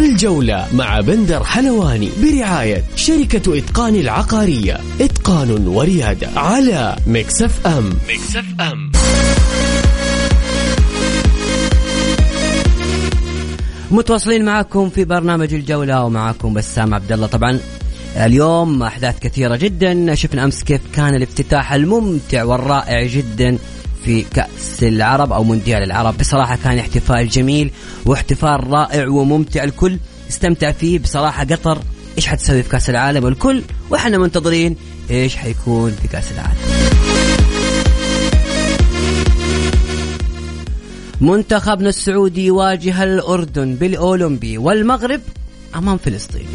الجولة مع بندر حلواني برعاية شركة إتقان العقارية. إتقان وريادة على Mix FM. Mix FM. متواصلين معكم في برنامج الجولة ومعكم بسام عبد الله. طبعا اليوم أحداث كثيرة جدا. شفنا أمس كيف كان الافتتاح الممتع والرائع جدا في كأس العرب أو مونديال العرب. بصراحة كان احتفال جميل واحتفال رائع وممتع. الكل استمتع فيه. بصراحة قطر إيش حتسوي في كأس العالم؟ الكل وإحنا منتظرين إيش حيكون في كأس العالم. منتخبنا السعودي يواجه الأردن بالأولمبي والمغرب أمام فلسطين.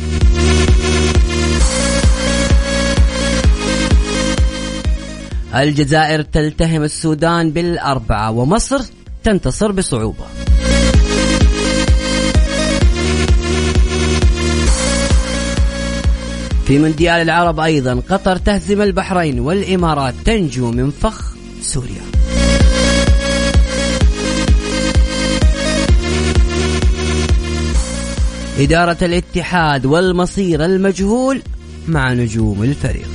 الجزائر تلتهم السودان بالأربعة ومصر تنتصر بصعوبة. في مونديال العرب أيضا قطر تهزم البحرين والإمارات تنجو من فخ سوريا. إدارة الاتحاد والمصير المجهول مع نجوم الفريق.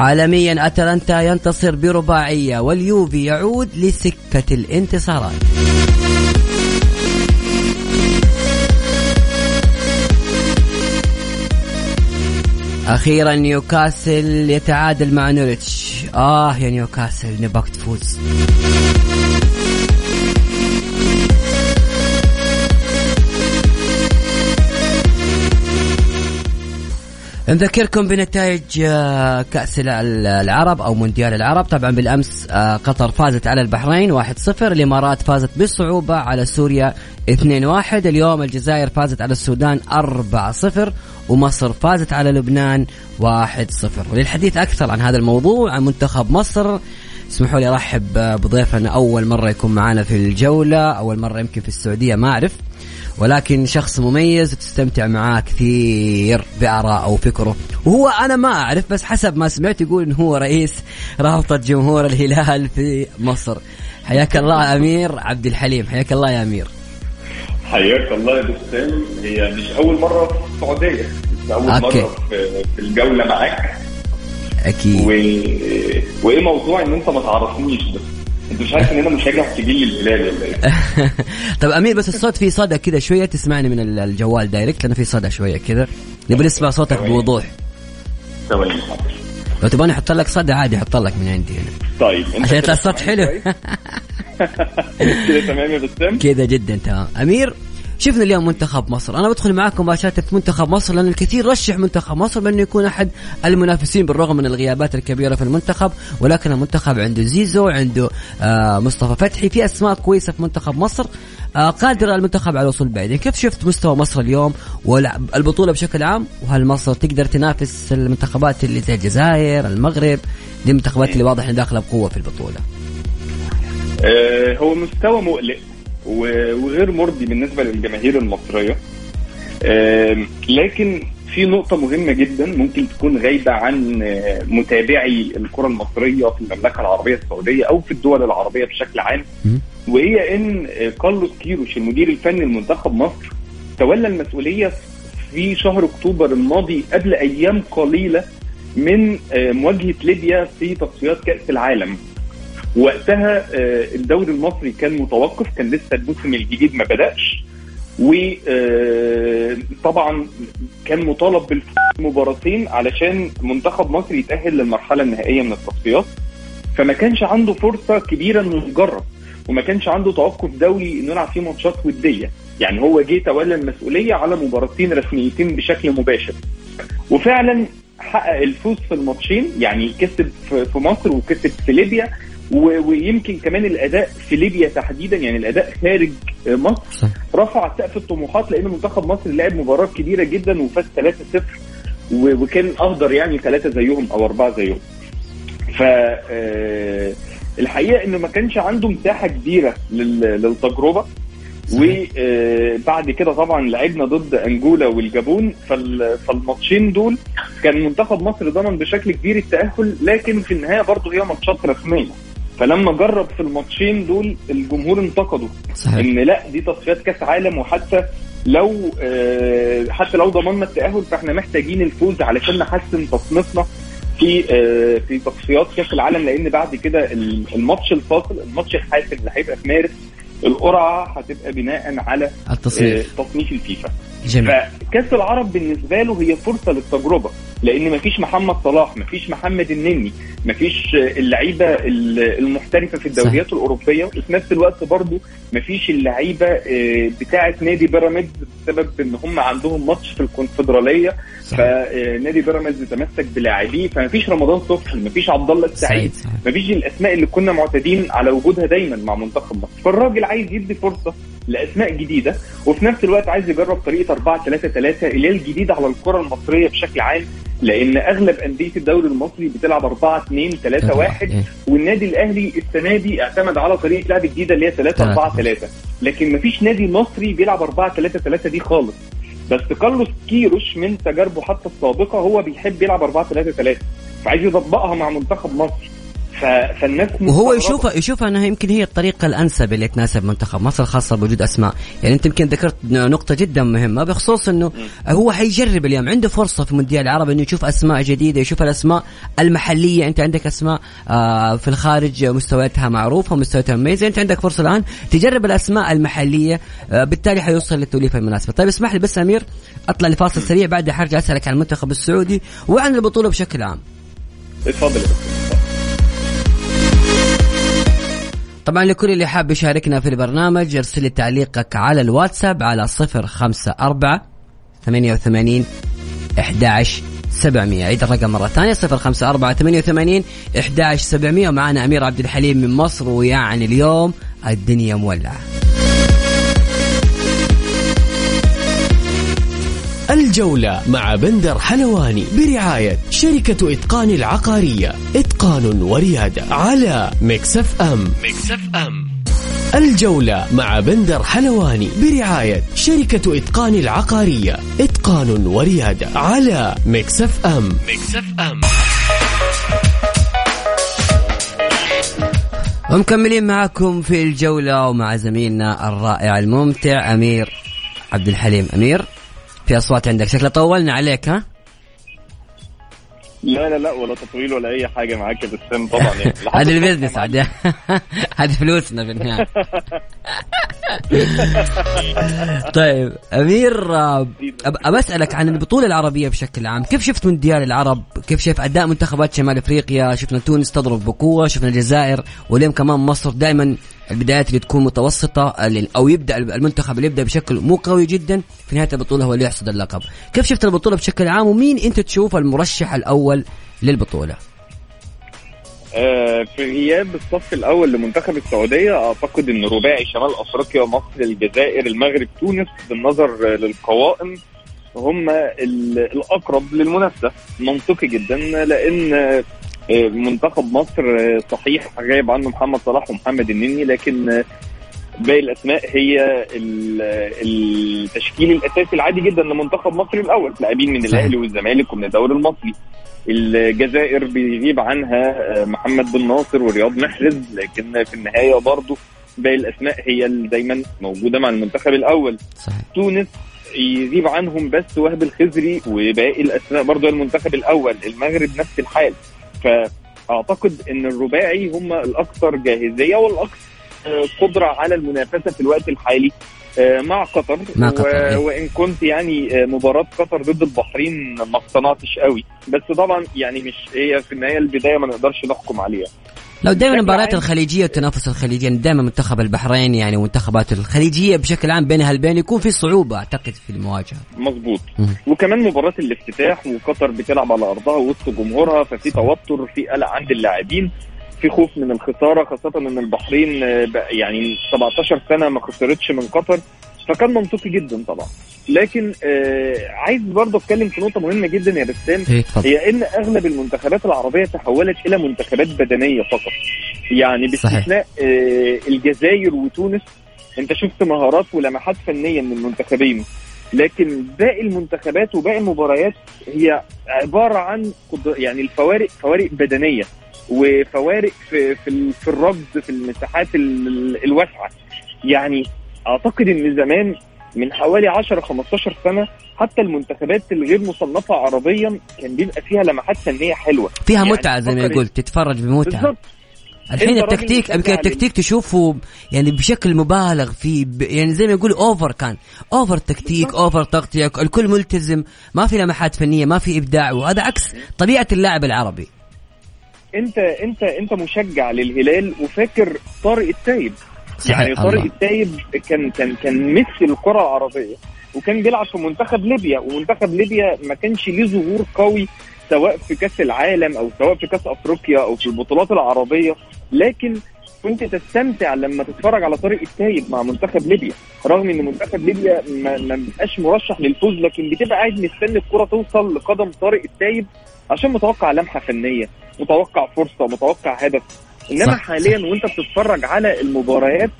عالميا أتلانتا ينتصر برباعية واليوفي يعود لسكة الانتصارات. أخيرا نيوكاسل يتعادل مع نوريتش آه يا نيوكاسل نبغاك تفوز. نذكركم بنتائج آه، كأس العرب أو مونديال العرب. طبعا بالأمس آه، قطر فازت على البحرين 1-0 الإمارات فازت بصعوبة على سوريا 2-1 اليوم الجزائر فازت على السودان 4-0 ومصر فازت على لبنان 1-0 وللحديث أكثر عن هذا الموضوع عن منتخب مصر اسمحوا لي أرحب بضيفنا. أول مرة يكون معنا في الجولة أول مرة يمكن في السعودية ما أعرف. ولكن شخص مميز وتستمتع معاه كثير بآراءه وفكره وهو أنا ما أعرف بس حسب ما سمعت يقول إنه هو رئيس رابطة جمهور الهلال في مصر. حياك الله أمير عبد الحليم حياك الله يا أمير. حياك الله يا بسام هي مش أول مرة في السعودية مش أول أوكي. مرة في الجولة معاك. أكيد. و... وإيه موضوع إن أنت ما تعرفنيش بس انت مش عارف إن أنا مشجع كبير للهلال ولا إيه؟ طب أمير بس الصوت فيه صدى كذا شوية تسمعني من الجوال دايركت لأنه في صدى شوية كذا نبي نسمع صوتك بوضوح. ثواني لو تبغى نحط لك صدى عادي أحط لك من عندي هنا. طيب عشان يطلع الصوت حلو. كذا تمام يا بسام؟ كذا جدا تمام. أمير؟ شفنا اليوم منتخب مصر. أنا بدخل معاكم مباشره في منتخب مصر لأن الكثير رشح منتخب مصر بأنه يكون أحد المنافسين بالرغم من الغيابات الكبيرة في المنتخب. ولكن المنتخب عنده زيزو عنده آه مصطفى فتحي في أسماء كويسة في منتخب مصر. آه قادر المنتخب على الوصول بعيد. كيف شفت مستوى مصر اليوم؟ والبطوله بشكل عام؟ وهل مصر تقدر تنافس المنتخبات اللي زي الجزائر المغرب؟ دي المنتخبات اللي واضح إنها داخلة بقوة في البطولة. آه هو مستوى مقلق وغير مرضي بالنسبة للجماهير المصرية. لكن في نقطة مهمة جدا ممكن تكون غايبة عن متابعي الكرة المصرية في المملكة العربية السعودية أو في الدول العربية بشكل عام وهي إن كارلوس كيروش المدير الفني لمنتخب مصر تولى المسؤولية في شهر أكتوبر الماضي قبل أيام قليلة من مواجهة ليبيا في تصفيات كأس العالم. وقتها الدوري المصري كان متوقف كان لسه الموسم الجديد ما بدأش. وطبعا كان مطالب بالمباراتين علشان منتخب مصر يتأهل للمرحلة النهائية من التصفيات. فما كانش عنده فرصة كبيرة إنه يجرب وما كانش عنده توقف دولي إنه يلعب فيه ماتشات ودية. يعني هو جه تولى المسؤولية على مباراتين رسميتين بشكل مباشر. وفعلا حقق الفوز في الماتشين يعني كسب في مصر وكسب في ليبيا. ويمكن كمان الأداء في ليبيا تحديدا يعني الأداء خارج مصر صح. رفع سقف الطموحات لأن منتخب مصر لعب مباراه كبيرة جدا وفاز 3-0 وكان اهدر يعني ثلاثة زيهم أو أربعة زيهم. ف الحقيقة إنه ما كانش عنده مساحة كبيرة للتجربة وبعد كده طبعا لعبنا ضد أنجولا والجابون فالماتشين دول كان منتخب مصر ضمن بشكل كبير التأهل لكن في النهاية برضه هي ماتشات رسمية فلما جرب في الماتشين دول الجمهور انتقده صحيح. إن لا دي تصفيات كأس عالم وحتى لو آه، حتى لو ضمننا التأهل فإحنا محتاجين الفوز علشان نحسن تصنيفنا في آه، في تصفيات كأس العالم لأن بعد كده الماتش الفاصل الماتش الحاسم اللي هيبقى في مارس القرعة هتبقى بناء على التصنيف. آه، تصنيف الفيفا. جميل. فكأس العرب بالنسبة له هي فرصة للتجربة لأن مفيش محمد صلاح مفيش محمد النني مفيش اللعيبة المحترفة في الدوريات صح. الأوروبية وفي نفس الوقت برضو مفيش اللعيبة آه، بتاعة نادي بيراميدز بسبب إن هم عندهم ماتش في الكونفدرالية. فنادي بيراميدز تمسك بلاعبيه فمفيش رمضان صبحي مفيش عبد الله السعيد مفيش الأسماء اللي كنا معتادين على وجودها دايما مع منتخب مصر. فالراجل عايز يدي فرصة لأسماء جديدة وفي نفس الوقت عايز يجرب طريقة 4 3 3 اللي هي الجديده على الكرة المصرية بشكل عام لأن أغلب أندية الدوري المصري بتلعب 4 2 3 1 والنادي الأهلي السنة دي اعتمد على طريقة لعب جديدة اللي هي 3 4 3 لكن مفيش نادي مصري بيلعب 4 3 3 دي خالص. بس كارلوس كيروش من تجاربه حتى السابقة هو بيحب يلعب 4 3 3 فعايز يطبقها مع منتخب مصر. فالناس وهو يشوفها يشوفها أنها يمكن هي الطريقة الأنسب اللي تناسب منتخب مصر خاصة بوجود أسماء. يعني أنت يمكن ذكرت نقطة جدا مهمة بخصوص إنه هو حيجرب اليوم عنده فرصة في مونديال العرب إنه يشوف أسماء جديدة يشوف الأسماء المحلية. أنت عندك أسماء آه، في الخارج مستوياتها معروفة ومستوياتها مميزة. أنت عندك فرصة الآن تجرب الأسماء المحلية آه، بالتالي حيوصل للتوليفة المناسبة. طيب اسمح لي بس أمير أطلع لفاصل سريع بعدها حرجع أسألك عن المنتخب السعودي وعن البطولة بشكل عام. اتفضل طبعا لكل اللي حاب يشاركنا في البرنامج ارسل لي تعليقك على الواتساب على صفر خمسة أربعة ثمانية وثمانين أحداش سبعمية. عيد الرقم مرة ثانية صفر خمسة أربعة ثمانية وثمانين أحداش سبعمية. ومعنا أمير عبد الحليم من مصر ويعني اليوم الدنيا مولعة. الجولة مع بندر حلواني برعاية شركة إتقان العقارية. إتقان وريادة على Mix FM. Mix FM. الجولة مع بندر حلواني برعاية شركة إتقان العقارية. إتقان وريادة على Mix FM. Mix FM. ومكملين معكم في الجولة ومع زميلنا الرائع الممتع أمير عبد الحليم. أمير. في أصوات عندك. شكله طولنا عليك ها؟ لا لا لا ولا تطويل ولا أي حاجة معاك بسام طبعا يعني. هذا ال business عاد. هذه فلوسنا في النهاية. طيب أمير أبى أسألك عن البطولة العربية بشكل عام. كيف شفت مونديال العرب؟ كيف شايف أداء منتخبات شمال إفريقيا؟ شفنا تونس تضرب بقوة شفنا الجزائر واليوم كمان مصر. دائما البدايات اللي تكون متوسطة أو يبدأ المنتخب اللي يبدأ بشكل مو قوي جدا في نهاية البطولة هو اللي يحصد اللقب. كيف شفت البطولة بشكل عام؟ ومين أنت تشوف المرشح الأول للبطولة؟ في غياب الصف الأول لمنتخب السعودية أعتقد إن رباعي شمال أفريقيا مصر الجزائر المغرب تونس بالنظر للقوائم هم الأقرب للمنافسة. منطقي جدا لأن منتخب مصر صحيح غايب عنه محمد صلاح ومحمد النني لكن باقي الأسماء هي التشكيل الأساسي العادي جدا لمنتخب مصر الأول لاعبين من الأهلي والزمالك ومن الدوري المصري. الجزائر بيغيب عنها محمد بن ناصر ورياض محرز لكن في النهاية برضه باقي الأسماء هي اللي دايما موجودة مع المنتخب الأول. صحيح. تونس يغيب عنهم بس وهب الخزري وباقي الأسماء برضه المنتخب الأول المغرب نفس الحال. فأعتقد إن الرباعي هم الأكثر جاهزية والأكثر قدرة على المنافسة في الوقت الحالي. آه، مع قطر, مع قطر. و... إيه. وإن كنت يعني آه، مباراة قطر ضد البحرين ما اقتنعتش قوي. بس طبعا يعني مش هي في النهاية البداية ما نقدرش نحكم عليها. لو دائما المباريات الخليجية والتنافس الخليجي يعني دائما منتخب البحرين يعني منتخبات الخليجية بشكل عام بينها البين يكون في صعوبة أعتقد في المواجهة. مظبوط. وكمان مباراة الافتتاح وقطر بتلعب على أرضها وسط جمهورها ففي توتر في قلق عند اللاعبين. في خوف من الخسارة خاصة إن البحرين يعني 17 سنة ما خسرتش من قطر فكان منطقي جدا طبعا. لكن آه عايز برضه أتكلم في نقطة مهمة جدا يا بسام إيه، هي إن أغلب المنتخبات العربية تحولت إلى منتخبات بدنية فقط. يعني باستثناء آه الجزائر وتونس. أنت شفت مهارات ولمحات فنية من المنتخبين. لكن باقي المنتخبات وباقي المباريات هي عبارة عن يعني الفوارق فوارق بدنية. وفوارق في في, في الركض في المساحات الواسعة. يعني أعتقد إن زمان من حوالي 10 15 سنة حتى المنتخبات الغير مصنفة عربيا كان بيبقى فيها لمحات فنية حلوة. فيها يعني متعة زي ما قلت تتفرج بمتعة. بالزبط. الحين التكتيك يمكن التكتيك تشوفه يعني بشكل مبالغ فيه يعني زي ما يقول over كان. over تكتيك over تغطية الكل ملتزم ما في لمحات فنية ما في إبداع وهذا عكس طبيعة اللاعب العربي. انت انت انت مشجع للهلال وفاكر طارق التايب. يعني طارق التايب كان كان كان مثل الكرة العربية وكان بيلعب في منتخب ليبيا ومنتخب ليبيا ما كانش ليه ظهور قوي سواء في كأس العالم أو سواء في كأس أفريقيا أو في البطولات العربية. لكن كنت تستمتع لما تتفرج على طارق التايب مع منتخب ليبيا رغم إن منتخب ليبيا ما بيبقاش مرشح للفوز لكن بتبقى قاعد مستني الكرة توصل لقدم طارق التايب. عشان متوقع لمحة فنية متوقع فرصة متوقع هدف إنما صح. حاليا وأنت بتتفرج على المباريات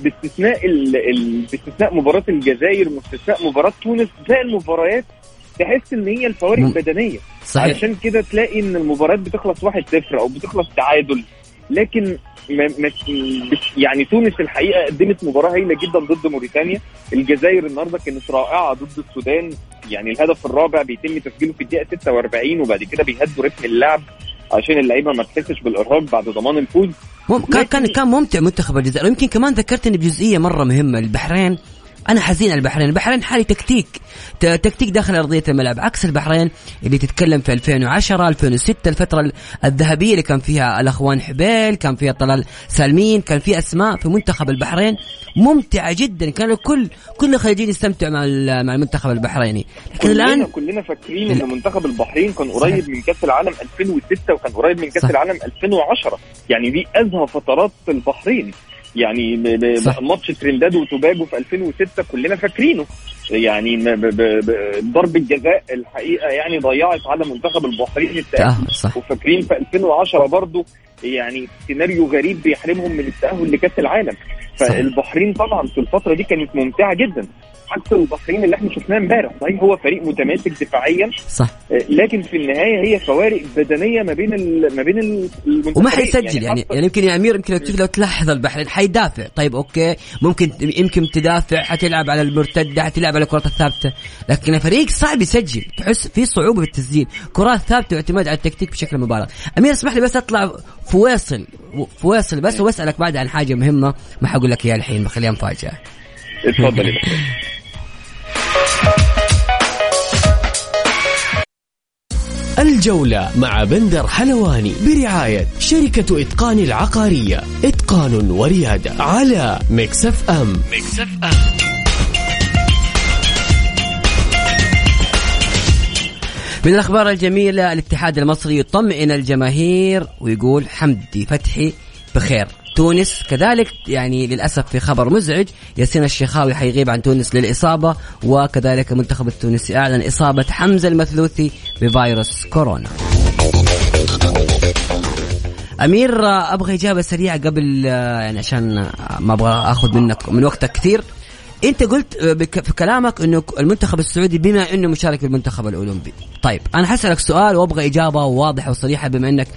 باستثناء ال... ال... باستثناء مباراة الجزائر باستثناء مباراة تونس تلاقي المباريات تحس إن هي الفوارق. بدنية صحيح. علشان كده تلاقي إن المباريات بتخلص 1-0 أو بتخلص تعادل لكن يعني تونس الحقيقة قدمت مباراة هايلة جدا ضد موريتانيا. الجزائر النهارده كانت رائعة ضد السودان. يعني الهدف الرابع بيتم تسجيله في الدقيقة 46 وبعد كده بيهدوا رتم اللعب عشان اللعيبة ما تحسش بالإرهاق بعد ضمان الفوز. كان كان كان ممتع منتخب الجزائر. يمكن كمان ذكرتني بجزئية مرة مهمة البحرين. أنا حزين على البحرين. البحرين حالي تكتيك. تكتيك داخل أرضية الملعب. عكس البحرين اللي تتكلم في 2010 2006 الفترة الذهبية اللي كان فيها الأخوان حبيل كان فيها طلال سالمين كان في أسماء في منتخب البحرين. ممتعة جدا. كان الكل كل الخليجيين يستمتعوا مع مع المنتخب البحريني. لكن كلنا الآن كلنا فاكرين إن منتخب البحرين كان قريب من كأس العالم 2006 وكان قريب من كأس العالم 2010 يعني دي أزهى فترات البحرين. يعني ماتش ترينداد وتوباجو في 2006 كلنا فاكرينه. يعني ضرب الجزاء الحقيقة يعني ضيعت على منتخب البحرين التأهل. وفاكرين في 2010 برضه يعني سيناريو غريب بيحرمهم من التأهل لكأس العالم. فالبحرين طبعا في الفترة دي كانت ممتعة جدا. عكس البحرين اللي إحنا شفناه امبارح صحيح هو فريق متماسك دفاعيا صح. آه، لكن في النهاية هي فوارق بدنية ما بين ما بين المنتخبين. وما حيسجل يعني يعني, يعني يمكن يا أمير يمكن لو تلاحظ البحرين حيدافع. طيب أوكي. ممكن يمكن تدافع حتلعب على المرتدة حتلعب على الكرات الثابتة. لكن الفريق صعب يسجل. تحس في صعوبة بالتسجيل كرات ثابتة واعتماد على التكتيك بشكل مبالغ. أمير اسمح لي بس أطلع فواصل. فواصل بس وأسألك بعد عن حاجة مهمة. ما حقول لك إياها الحين بخليها مفاجأة. اتفضل الجولة مع بندر حلواني برعاية شركة إتقان العقارية. إتقان وريادة على Mix FM Mix FM من الأخبار الجميلة الاتحاد المصري يطمئن الجماهير ويقول حمدي فتحي بخير. تونس كذلك يعني للأسف في خبر مزعج ياسين الشيخاوي حيغيب عن تونس للإصابة وكذلك المنتخب التونسي أعلن إصابة حمزة المثلوثي بفيروس كورونا. أمير أبغى إجابة سريعة قبل يعني عشان ما أبغى أخذ منك من وقتك كثير انت قلت في كلامك انه المنتخب السعودي بما انه مشارك بالمنتخب الاولمبي. طيب أنا حسألك سؤال وابغى إجابة واضحة وصريحة بما انك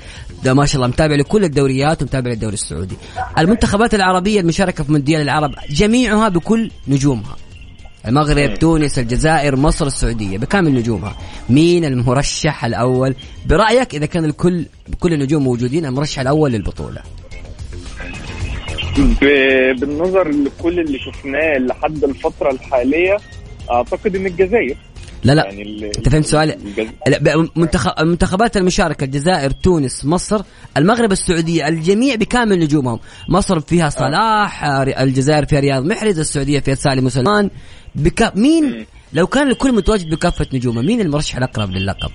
ده ما شاء الله متابع لكل الدوريات ومتابع للدوري السعودي. المنتخبات العربية المشاركة في مونديال العرب جميعها بكل نجومها. المغرب تونس الجزائر مصر السعودية بكامل نجومها. مين المرشح الأول؟ برأيك إذا كان الكل بكل النجوم موجودين المرشح الأول للبطولة. بالنظر لكل اللي شفناه لحد الفترة الحالية أعتقد إن الجزائر. لا لا يعني أنت فهمت سؤالي المنتخبات المشاركة الجزائر تونس مصر المغرب السعودية الجميع بكامل نجومهم. مصر فيها صلاح الجزائر فيها رياض محرز السعودية فيها سالم وسلمان بكا مين لو كان الكل متواجد بكافة نجومه مين المرشح الأقرب للقب؟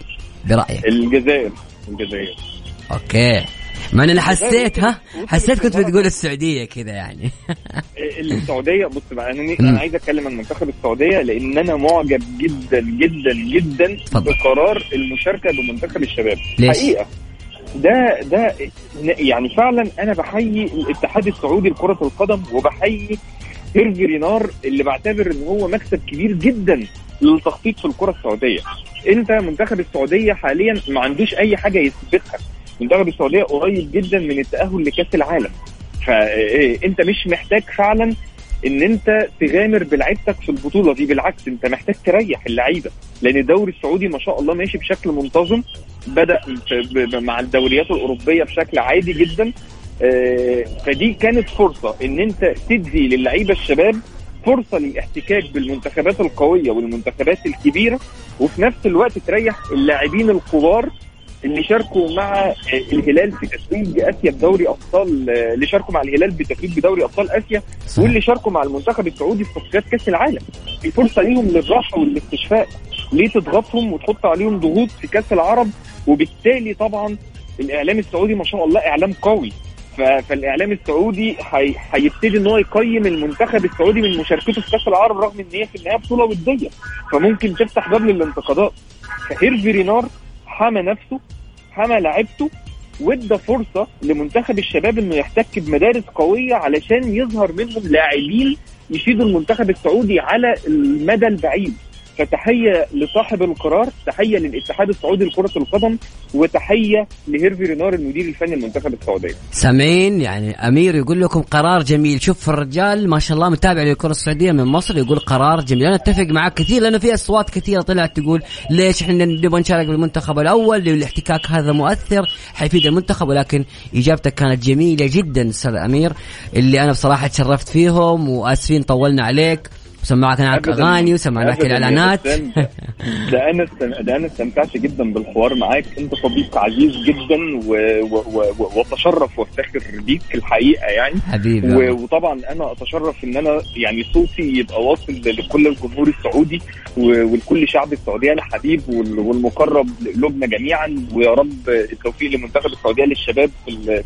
برأيك. الجزائر. الجزائر. أوكي. ما أنا حسيت ها؟ حسيت كنت بتقول السعودية كذا يعني. السعودية بص بقى أنا أنا عايز أتكلم عن منتخب السعودية لأن أنا معجب جدا جدا جدا فضل. بقرار المشاركة بمنتخب الشباب. ليش؟ حقيقة. ده ده يعني فعلا أنا بحيي الاتحاد السعودي لكرة القدم وبحيي هيرفي رينار اللي بعتبر إن هو مكسب كبير جدا للتخطيط في الكرة السعودية. أنت منتخب السعودية حاليا ما عندوش أي حاجة يثبتها منتخب السعودية قريب جدا من التأهل لكأس العالم. فانت مش محتاج فعلا إن أنت تغامر بلعيبتك في البطولة دي بالعكس أنت محتاج تريح اللعيبة. لأن الدوري السعودي ما شاء الله ماشي بشكل منتظم بدأ مع الدوريات الأوروبية بشكل عادي جدا. آه، فدي كانت فرصة إن أنت تدي للعيبة الشباب فرصة للاحتكاك بالمنتخبات القوية والمنتخبات الكبيرة وفي نفس الوقت تريح اللاعبين الكبار اللي شاركوا مع الهلال في تتويج اسيا بدوري أبطال اللي شاركوا مع الهلال بتتويج بدوري أبطال آسيا صحيح. واللي شاركوا مع المنتخب السعودي في تصفيات كأس العالم. في فرصة ليهم للراحة والاستشفاء ليه تضغطهم وتحط عليهم ضغوط في كأس العرب. وبالتالي طبعا الإعلام السعودي ما شاء الله إعلام قوي. فالإعلام السعودي هيبتدي إن هو يقيم المنتخب السعودي من مشاركته في كأس العرب رغم إن هي في النهاية بطولة ودية. فممكن تفتح باب للانتقادات. فهيرفي رينار حمى نفسه حمى لعبته وادى فرصة لمنتخب الشباب إنه يحتك بمدارس قوية علشان يظهر منهم لاعبين يشيدوا المنتخب السعودي على المدى البعيد. فتحية لصاحب القرار تحية للاتحاد السعودي لكرة القدم وتحية لهيرفي رينار المدير الفني للمنتخب السعودي. سامعين يعني أمير يقول لكم قرار جميل. شوف الرجال ما شاء الله متابع للكرة السعودية من مصر يقول قرار جميل. أنا أتفق معك كثير لأنه في أصوات كثيرة طلعت تقول ليش إحنا نبغى نشارك بالمنتخب الأول الاحتكاك هذا مؤثر حيفيد المنتخب. ولكن إجابتك كانت جميلة جدا أستاذ أمير اللي أنا بصراحة تشرفت فيهم وآسفين طولنا عليك. وسمعك معك اغاني وسمعناك الإعلانات ده أنا ده أنا استمتعت جدا بالحوار معاك أنت صديق عزيز جدا. وأتشرف وأفتخر بيك الحقيقة يعني حبيبي. وطبعا أنا أتشرف إن أنا يعني صوتي يبقى واصل لكل الجمهور السعودي. ولكل شعب السعودية الحبيب وال... والمقرب لقلوبنا جميعا ويا رب التوفيق لمنتخب السعودية للشباب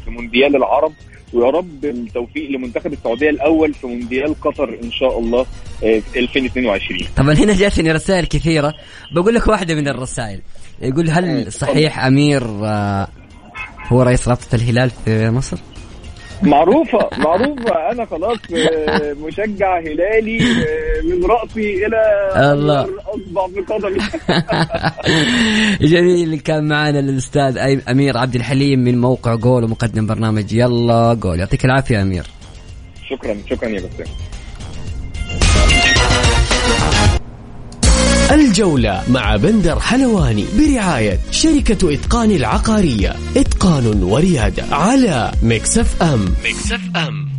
في مونديال العرب ويا رب التوفيق لمنتخب السعودية الأول في مونديال قطر إن شاء الله آه، في 2022 طبعا هنا جاتني رسائل كثيرة. بقول لك واحدة من الرسائل. يقول هل صحيح أمير آه، هو رئيس رابطة الهلال في مصر؟ معروفة معروفة. أنا خلاص آه، مشجع هلالي آه، من رأسي إلى الله. أصبع بقدمي جميل. كان معنا الأستاذ أمير عبد الحليم من موقع جول ومقدم برنامج يلا جول. يعطيك العافية أمير. شكرا شكرا يا بسام الجولة مع بندر حلواني برعاية شركة إتقان العقارية. إتقان وريادة على Mix FM Mix FM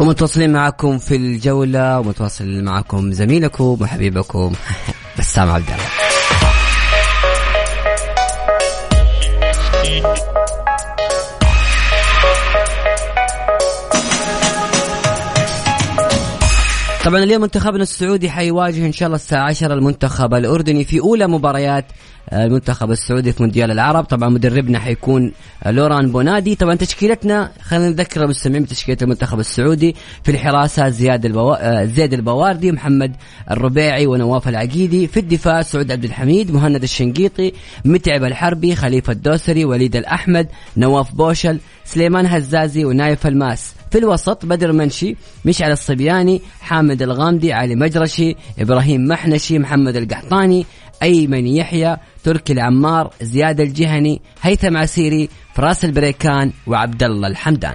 ومتواصلين معكم في الجولة ومتواصل معكم زميلكم وحبيبكم بسام عبد الله. طبعا اليوم منتخبنا السعودي حيواجه إن شاء الله الساعة 10 المنتخب الأردني في أولى مباريات المنتخب السعودي في مونديال العرب. طبعا مدربنا حيكون لوران بونادي. طبعا تشكيلتنا خلينا نذكر المستمعين بتشكيله المنتخب السعودي في الحراسة زياد البو... زيد البواردي محمد الربيعي ونواف العقيدي. في الدفاع سعود عبد الحميد مهند الشنقيطي متعب الحربي خليفة الدوسري وليد الأحمد نواف بوشل سليمان هزازي ونايف الماس. في الوسط بدر منشي مشعل الصبياني حامد الغامدي علي مجرشي إبراهيم محنشي محمد القحطاني أيمن يحيى تركي العمار زياد الجهني هيثم عسيري فراس البريكان وعبد الله الحمدان.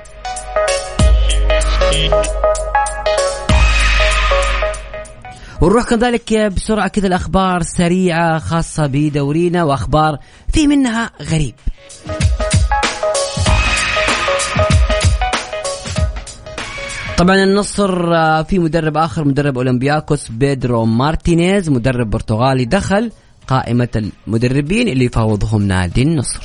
ونروح كذلك بسرعة كذا الأخبار سريعة خاصة بدورينا وأخبار في منها غريب. طبعا النصر آه، في مدرب آخر مدرب أولمبياكوس بيدرو مارتينيز مدرب برتغالي دخل قائمة المدربين اللي يفاوضهم نادي النصر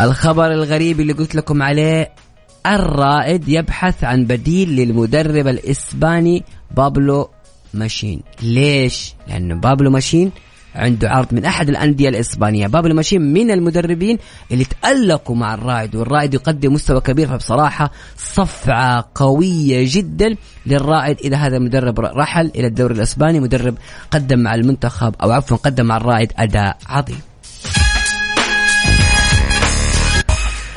الخبر الغريب اللي قلت لكم عليه الرائد يبحث عن بديل للمدرب الإسباني بابلو ماشين ليش؟ لأن بابلو ماشين عنده عرض من أحد الأندية الإسبانية. بابلو ماشين من المدربين اللي تألقوا مع الرائد والرائد يقدم مستوى كبير فبصراحة صفعة قوية جدا للرائد. إذا هذا المدرب رحل إلى الدوري الإسباني مدرب قدم مع المنتخب أو عفوا قدم مع الرائد أداء عظيم.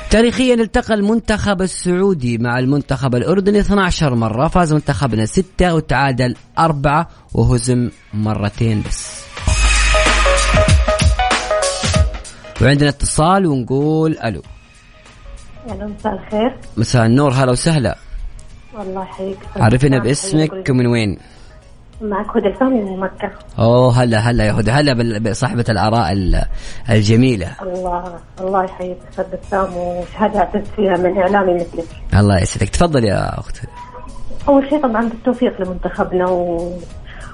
تاريخيا التقى المنتخب السعودي مع المنتخب الأردني 12 مرة فاز منتخبنا ستة وتعادل أربعة وهزم مرتين بس. وعندنا اتصال ونقول ألو. ألو مساء الخير. مساء النور هلا وسهلا. والله يحييك. عرفنا باسمك من وين؟ معك هدى سامي من مكة. أوه هلا هلا يا هدى. هلا بصاحبة الآراء الجميلة. الله الله يحييك. أستاذ بسام وشهادة اعتز فيها من إعلامي مثلك. الله يسعدك. تفضل يا أخت أول شيء طبعا بالتوفيق لمنتخبنا و...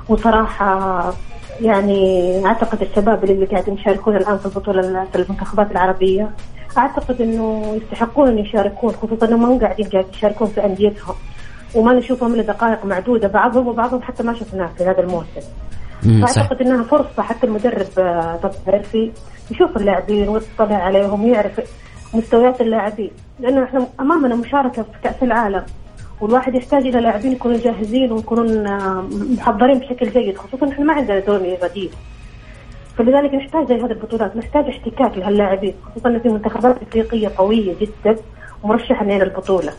وصراحة يعني أعتقد الشباب اللي قاعدين يشاركون الآن في البطولة في المنتخبات العربية أعتقد إنه يستحقون أن يشاركون خصوصا أنهم ما قاعدين يشاركون في أنديتهم. وما نشوفهم إلا دقائق معدودة بعضهم وبعضهم حتى ما شفناه في هذا الموسم. فأعتقد إنها فرصة حتى المدرب آه، طب عرفي يشوف اللاعبين ويطلع عليهم ويعرف مستويات اللاعبين. لأنه إحنا أمامنا مشاركة في كأس العالم. والواحد يحتاج إلى لاعبين يكونوا جاهزين ويكونون آه، محضرين بشكل جيد خصوصا إحنا ما عندنا دوري بديل فلذلك نحتاج زي هذه البطولات نحتاج احتكاك لهاللاعبين خصوصا في منتخبات إفريقية قوية جدا ومرشحة لنا البطولة.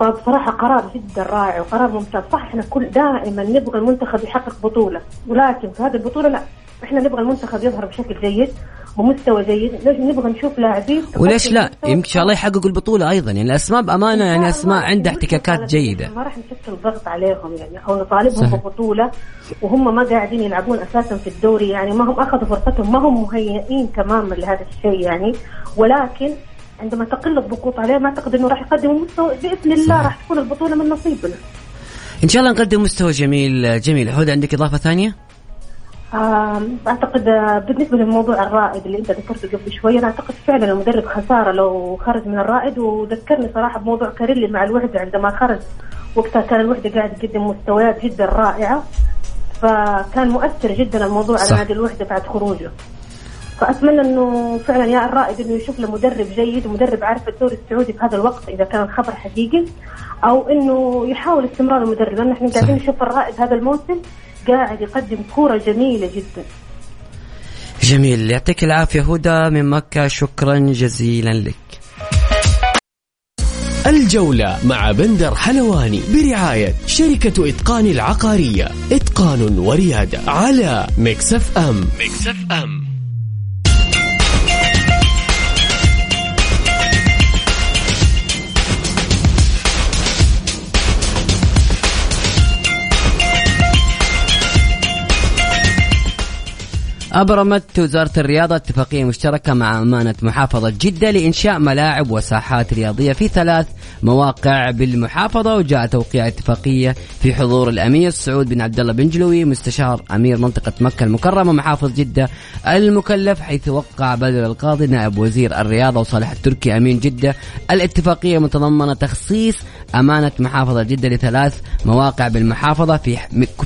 فبصراحة قرار جدا رائع وقرار ممتاز. صح إحنا كل دائما نبغى المنتخب يحقق بطولة ولكن في هذه البطولة لا. إحنا نبغى المنتخب يظهر بشكل جيد ومستوى جيد. نبغى نشوف لاعبين وليش لا؟ يمكن إن شاء الله يحققوا البطولة أيضا. يعني الأسماء بأمانة يعني اسماء عندها احتكاكات جيدة. ما راح نشكل ضغط عليهم يعني أو نطالبهم ببطولة وهم ما قاعدين يلعبون أساسا في الدوري. يعني ما هم أخذوا فرصتهم ما هم مهيئين تماما لهذا الشيء يعني. ولكن عندما تقل الضغوط عليه ما أعتقد إنه راح يقدم مستوى. بإذن الله راح تكون البطولة من نصيبنا. إن شاء الله نقدم مستوى جميل جميل. هدى عندك إضافة ثانية؟ أعتقد آه، بالنسبة للموضوع الرائد اللي أنت ذكرته قبل شوي أنا أعتقد فعلا المدرب خساره لو خرج من الرائد وذكرني صراحة بموضوع كاريلي مع الوحدة عندما خرج. وقتها كان الوحدة قاعد يقدم مستويات جدا رائعة فكان مؤثر جدا الموضوع على نادي الوحدة بعد خروجه. فأتمنى أنه فعلا يا الرائد أنه يشوف له مدرب جيد ومدرب عارف الدوري السعودي في هذا الوقت إذا كان الخبر حقيقي أو أنه يحاول استمرار المدرب. لأن إحنا قاعدين نشوف الرائد هذا الموسم قاعد يقدم كورة جميلة جدا. جميل. يعطيك العافية هدى من مكة. شكرا جزيلا لك. الجولة مع بندر حلواني برعاية شركة إتقان العقارية. إتقان وريادة على Mix FM. Mix FM. أبرمت وزارة الرياضة اتفاقية مشتركة مع أمانة محافظة جدة لإنشاء ملاعب وساحات رياضية في ثلاث مواقع بالمحافظة وجاء توقيع اتفاقية في حضور الأمير سعود بن عبد الله بن جلوي مستشار أمير منطقة مكة المكرمة محافظ جدة المكلف حيث وقع بدر القاضي نائب وزير الرياضة وصالح التركي أمين جدة. الاتفاقية متضمنة تخصيص أمانة محافظة جدة لثلاث مواقع بالمحافظة في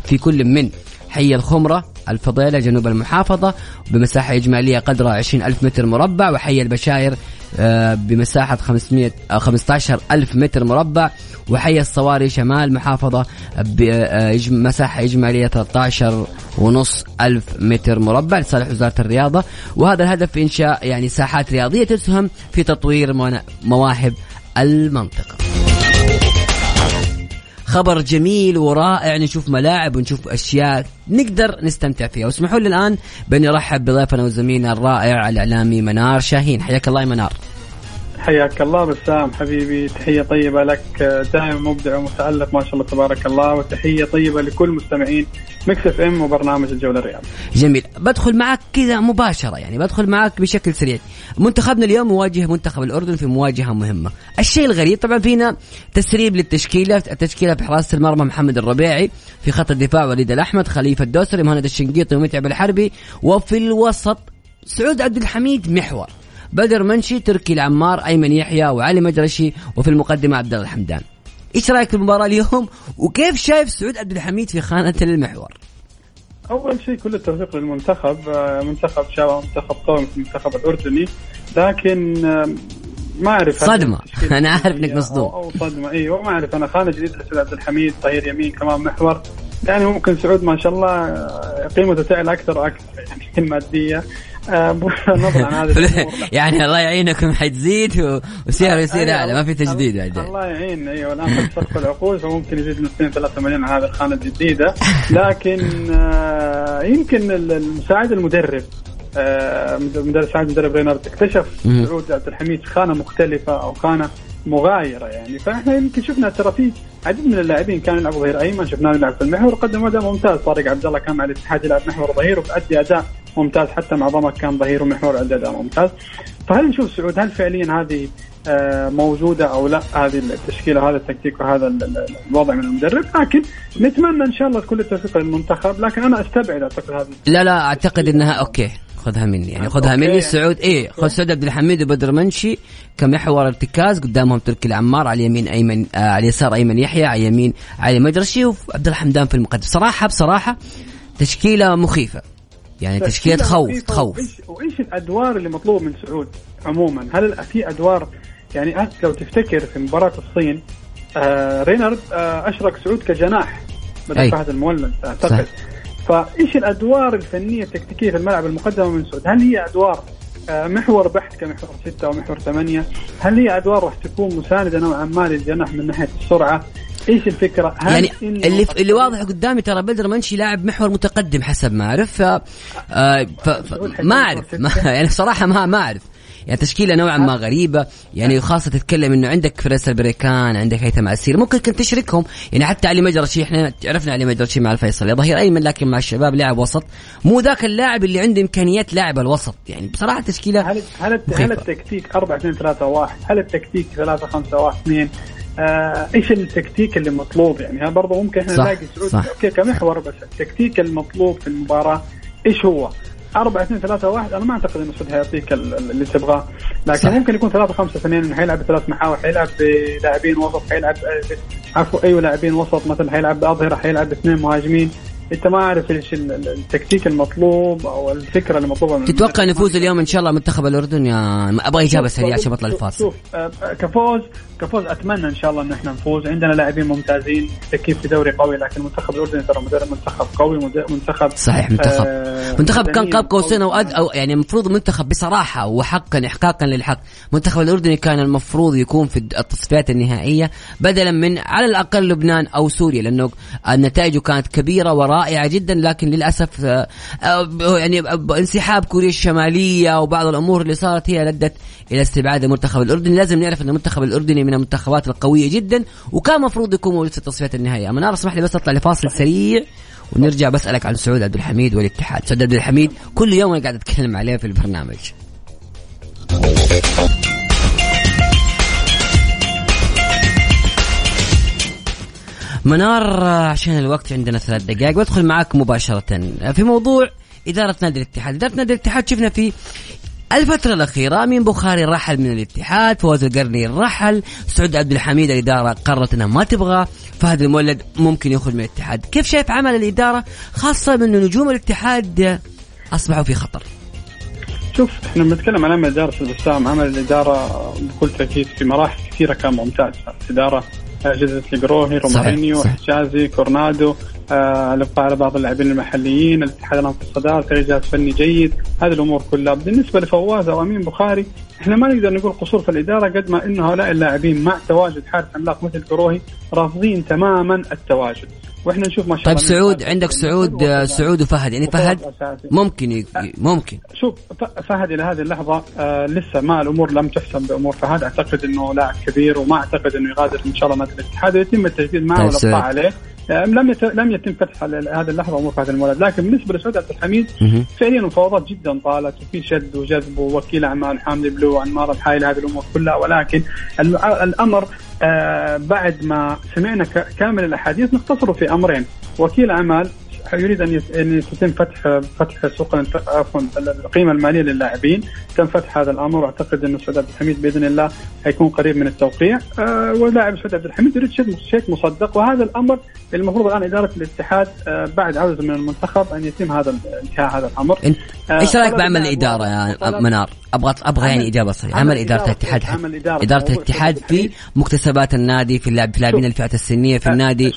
في كل من حي الخمرة الفضيلة جنوب المحافظة بمساحة إجمالية قدرها 20 ألف متر مربع وحي البشاير آه، بمساحة 500 15 ألف متر مربع وحي الصواري شمال محافظة بمساحة آه، إجمالية 13 ونص ألف متر مربع لصالح وزارة الرياضة. وهذا الهدف في إنشاء يعني ساحات رياضية تسهم في تطوير مواهب المنطقة. خبر جميل ورائع نشوف ملاعب ونشوف أشياء نقدر نستمتع فيها. واسمحوا لي الآن بأني أرحب بضيفنا وزميلنا الرائع الإعلامي منار شاهين. حياك الله يا منار. حياك الله بسام حبيبي تحية طيبة لك دائما مبدع ومتألق ما شاء الله تبارك الله وتحية طيبة لكل مستمعين Mix FM وبرنامج الجولة الرياضية. جميل. بدخل معك كذا مباشرة يعني بدخل معك بشكل سريع. منتخبنا اليوم مواجه منتخب الأردن في مواجهة مهمة. الشيء الغريب طبعا فينا تسريب للتشكيلة التشكيلة في حراسة المرمى محمد الربيعي في خط الدفاع وليد الأحمد خليفة الدوسري مهند الشنقيطي ومتعب الحربي وفي الوسط سعود عبد الحميد محور. بدر منشي تركي العمار أيمن يحيى وعلي مدرشي وفي المقدمة عبد الله الحمدان. إيش رأيك في المباراة اليوم؟ وكيف شايف سعود عبد الحميد في خانة المحور؟ أول شيء كل التوفيق للمنتخب آه، منتخب شباب منتخب قوي المنتخب الأردني. لكن آه، ما أعرف صدمة. أنا عارف إنك مصدوم أو, أو صدمة. أيوه ما أعرف. أنا خانة جديد لسعود عبد الحميد ظهير يمين كمان محور. يعني ممكن سعود ما شاء الله آه، قيمته تعلى أكثر وأكثر يعني الماديه يعني الله يعينكم حتزيد وسعره يصير اعلى ما في تجديد بعدين. الله يعين أيوه الآن سقف العقود فممكن يزيد من 2 3 مليون على هذه الخانة الجديدة. لكن آه، يمكن مساعد المدرب آه، مدرب سعد مدرب رينارد اكتشف سعود عبد الحميد خانة مختلفة أو خانة مغايرة يعني. فإحنا يمكن شفنا ترى في عديد من اللاعبين كانوا يلعبوا ظهير أيمن شفناه يلعب في المحور وقدم أداء ممتاز. طارق عبد الله كان مع الاتحاد يلعب محور وظهير وبأدي أداء ممتاز حتى مع ضمك كان ظهير ومحور ادى أداء ممتاز. فهل نشوف سعود هل فعليا هذه آه، موجودة أو لا؟ هذه التشكيلة هذا التكتيك وهذا الوضع من المدرب. لكن نتمنى إن شاء الله كل التوفيق للمنتخب لكن أنا أستبعد أعتقد هذه. لا لا أعتقد إنها أوكي. خذها مني. يعني خذها مني السعود إيه خذ سعود عبد الحميد وبدر منشي كمحور ارتكاز قدامهم تركي العمار على اليمين أيمن آه على اليسار أيمن يحيى على اليمين علي مدرشي وعبد الحمدان في المقدم صراحة بصراحة تشكيلة مخيفة. يعني تشكيلة تخوف تخوف وايش الأدوار اللي مطلوبه من سعود عموما؟ هل في ادوار يعني لو تفتكر في مباراة الصين آه رينارد آه اشرك سعود كجناح. بدل فهد المولد أعتقد. صح. فايش الادوار الفنيه التكتيكيه في الملعب المقدمه من سعود؟ هل هي ادوار آه، محور بحث كمحور ستة أو محور ثمانية هل هي أدوار راح تكون مساندة نوعا ما للجناح من ناحية السرعة إيش الفكرة؟ هل يعني اللي اللي واضح قدامي ترى بدر منشي لاعب محور متقدم حسب ما أعرف ف... آه ف... ف... ما أعرف ما يعني صراحة ما ما أعرف يعني تشكيلة نوعا ما غريبة. يعني خاصة تتكلم إنه عندك فيصل بريكان عندك هيثم عسير. ممكن كنت تشركهم. يعني حتى علي مجرشي إحنا عرفنا علي مجرشي مع الفيصل. يا ظهير أيمن لكن مع الشباب لاعب وسط. مو ذاك اللاعب اللي عنده إمكانيات لاعب الوسط. يعني بصراحة تشكيله هل هل, هل التكتيك 4 2 3 1 هل التكتيك 3 5 1 2 آه إيش التكتيك اللي مطلوب؟ يعني برضه ممكن إحنا نلاقي سعود كمحور بس. التكتيك المطلوب في المباراة إيش هو؟ 4 2 3 1 أنا ما أعتقد إنه سعود حيعطيك اللي تبغاه. لكن صح. ممكن يكون 3 5 2 حيلعب بثلاث محاور حيلعب بلاعبين وسط حيلعب عفوا أيوه لاعبين وسط مثلا حيلعب بأظهرة حيلعب باثنين مهاجمين. انت ما عارف إيش التكتيك المطلوب أو الفكرة المطلوبة من تتوقع نفوز اليوم إن شاء الله منتخب الأردن يا أبغى إجابة سريعة عشان بطلع الفاصل. شوف آه، كفوز كفوز أتمنى إن شاء الله إن إحنا نفوز. عندنا لاعبين ممتازين تكييف في دوري قوي لكن منتخب الأردن ترى منتخب قوي منتخب صحيح منتخب. آه منتخب كان قاب قوسين أو أد أو يعني المفروض منتخب بصراحة وحقا احقاقا للحق. منتخب الأردني كان المفروض يكون في التصفيات النهائية بدلا من على الأقل لبنان أو سوريا لأنه النتائج كانت كبيرة ورائعه جدا لكن للأسف آه، آه، يعني انسحاب كوريا الشمالية وبعض الأمور اللي صارت هي ادت إلى استبعاد المنتخب الأردني. لازم نعرف إن المنتخب الأردني من المنتخبات القوية جدا وكان المفروض يكون موجود في التصفيات النهائية. منار اسمح لي بس أطلع لفاصل سريع ونرجع بسألك عن سعود عبد الحميد والاتحاد. سعود عبد الحميد كل يوم أنا قاعد أتكلم عليه في البرنامج. منار عشان الوقت عندنا ثلاث دقائق بدخل معاك مباشرة في موضوع إدارة نادي الاتحاد. إدارة نادي الاتحاد شفنا في الفترة الأخيرة أمين بخاري رحل من الاتحاد فوز القرني رحل سعود عبد الحميد الإدارة قررت أنها ما تبغى فهد المولد ممكن يخرج من الاتحاد. كيف شايف عمل الإدارة خاصة من نجوم الاتحاد أصبحوا في خطر؟ شوف إحنا بنتكلم عن عمل إدارة البسام عمل الإدارة بكل تأكيد في مراحل كثيرة كان ممتاز. الإدارة جددت لقروهي رومارينيو حجازي كورونادو. الابقاء على بعض اللاعبين المحليين الاتحاد الان في الصداره جهاز فني جيد. هذه الأمور كلها. بالنسبة لفواز أو أمين بخاري إحنا ما نقدر نقول قصور في الإدارة قد ما انه هؤلاء اللاعبين مع تواجد حارس عملاق مثل قروهي رافضين تماما التواجد. وإحنا نشوف ما شاء طيب الله طيب سعود عندك سعود سعود وفهد. يعني فهد ممكن ي... ممكن. شوف فهد إلى هذه اللحظة آه لسه ما الأمور لم تحسم بأمور فهد. أعتقد إنه لاعب كبير وما أعتقد إنه يغادر إن شاء الله نادي الاتحاد ويتم التجديد معه طيب والابقاء عليه. آه، لم يت... لم يتم فتح هذه اللحظة امور فهد المولد لكن بالنسبة لسعود عبد الحميد فعليا المفاوضات جدا طالت وفي شد وجذب ووكيل اعمال حامد بلو وانمار الحايل هذه الأمور كلها. ولكن الأمر آه بعد ما سمعنا كامل الأحاديث نختصره في أمرين. وكيل اعمال يريد أن أن يتم فتح فتح سوق عفوا القيمة المالية للاعبين. تم فتح هذا الأمر وأعتقد انه سعود عبد الحميد بإذن الله حيكون قريب من التوقيع. آه ولاعب سعود عبد الحميد يريد شيء مصدق وهذا الأمر المفروض الآن إدارة الاتحاد آه بعد عودته من المنتخب أن يتم هذا انتهاء هذا الأمر. إيش رأيك بعمل الإدارة يا منار؟ أبغى أبغى يعني إجابة صحيحة. عمل إدارة الاتحاد إدارة. الاتحاد في مكتسبات النادي في اللعب في لاعبين الفئات السنية في النادي.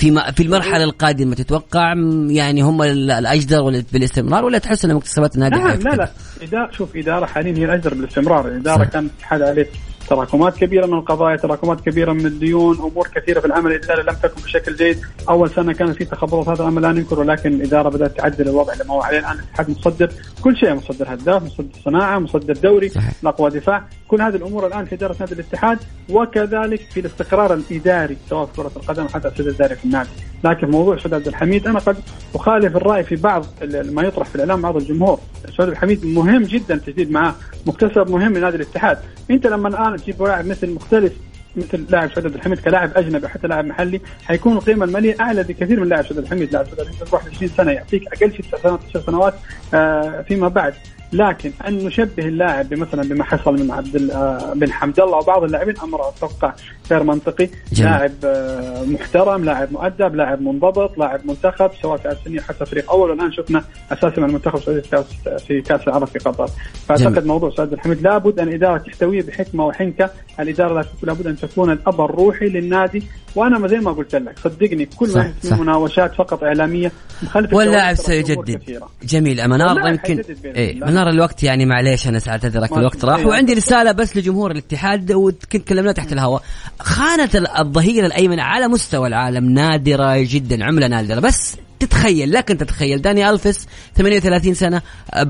في ما في المرحلة القادمة تتوقع يعني هم الأجدر بالاستمرار ولا تحس ان مكتسبات النادي لا لا لا. إدارة شوف إدارة حاليا هي الأجدر بالاستمرار. الإدارة كان الاتحاد عليه تراكمات كبيرة من القضايا تراكمات كبيرة من الديون أمور كثيرة في العمل. الاداري لم تكن بشكل جيد. أول سنة كان في تخبطات هذا الامر لا ننكر ولكن الإدارة بدأت تعدل الوضع اللي ما هو عليه الآن. الاتحاد مصدر كل شيء مصدر هداف مصدر صناعة مصدر دوري اقوى دفاع. كل هذه الأمور الآن في إدارة نادي الاتحاد وكذلك في الاستقرار الإداري سواء في كرة القدم حتى السيد الإداري في النادي. لكن موضوع سعود عبد الحميد أنا قد أخالف الرأي في بعض ما يطرح في الإعلام بعض الجمهور. سعود عبد الحميد مهم جدا تجديد معاه مكتسب مهم لنادي الاتحاد. أنت لما الآن تجيب لاعب مثل مختلف مثل لاعب سعود عبد الحميد كلاعب أجنبي حتى لاعب محلي حيكون القيمة المالية أعلى بكثير من لاعب سعود عبد الحميد، لاعب سعود عبد الحميد 21 سنة يعطيك أقل شيء 9 سنوات 10 سنوات آه فيما بعد. لكن أن نشبه اللاعب مثلا بما حصل من عبد آه، بن حمد. الله وبعض اللاعبين أمر أتوقع غير منطقي. جميل. لاعب آه، محترم لاعب مؤدب لاعب منضبط لاعب منتخب سواء في سنيه حتى فريق أول. والان شفنا أساسا المنتخب السعودي في كاس العرب في قطر. فأعتقد جميل. موضوع سعد الحميد لابد أن الاداره تحتويه بحكمة وحنكة. الإدارة لابد أن تكون الأب الروحي للنادي وأنا زي ما قلت لك صدقني كل ما في مناوشات فقط إعلامية مخالفة واللاعب سيجدد. جميل منار يمكن إيه منار الوقت يعني معليش أنا اعتذرك الوقت راح. وعندي رسالة بس لجمهور الاتحاد وكنت كلمنا تحت الهواء. خانة الظهير الأيمن على مستوى العالم نادرة جدا عمله نادرة. بس تتخيل لكن تتخيل داني ألفيس 38 سنة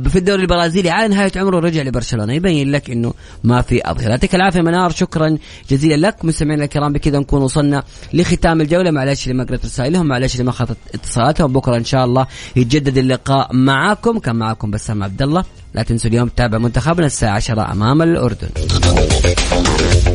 في الدوري البرازيلي على نهاية عمره رجع لبرشلونة. يبين لك إنه ما في أظهرة. يعطيك العافية منار شكرا جزيلا لك. مستمعينا الكرام بكذا نكون وصلنا لختام الجولة. معلش اللي ما قرأت رسائلهم معلش اللي ما اخذت اتصالاتهم. بكرة إن شاء الله يتجدد اللقاء معاكم. كان معاكم بسام عبد الله. لا تنسوا اليوم تتابع منتخبنا الساعة 10 أمام الأردن.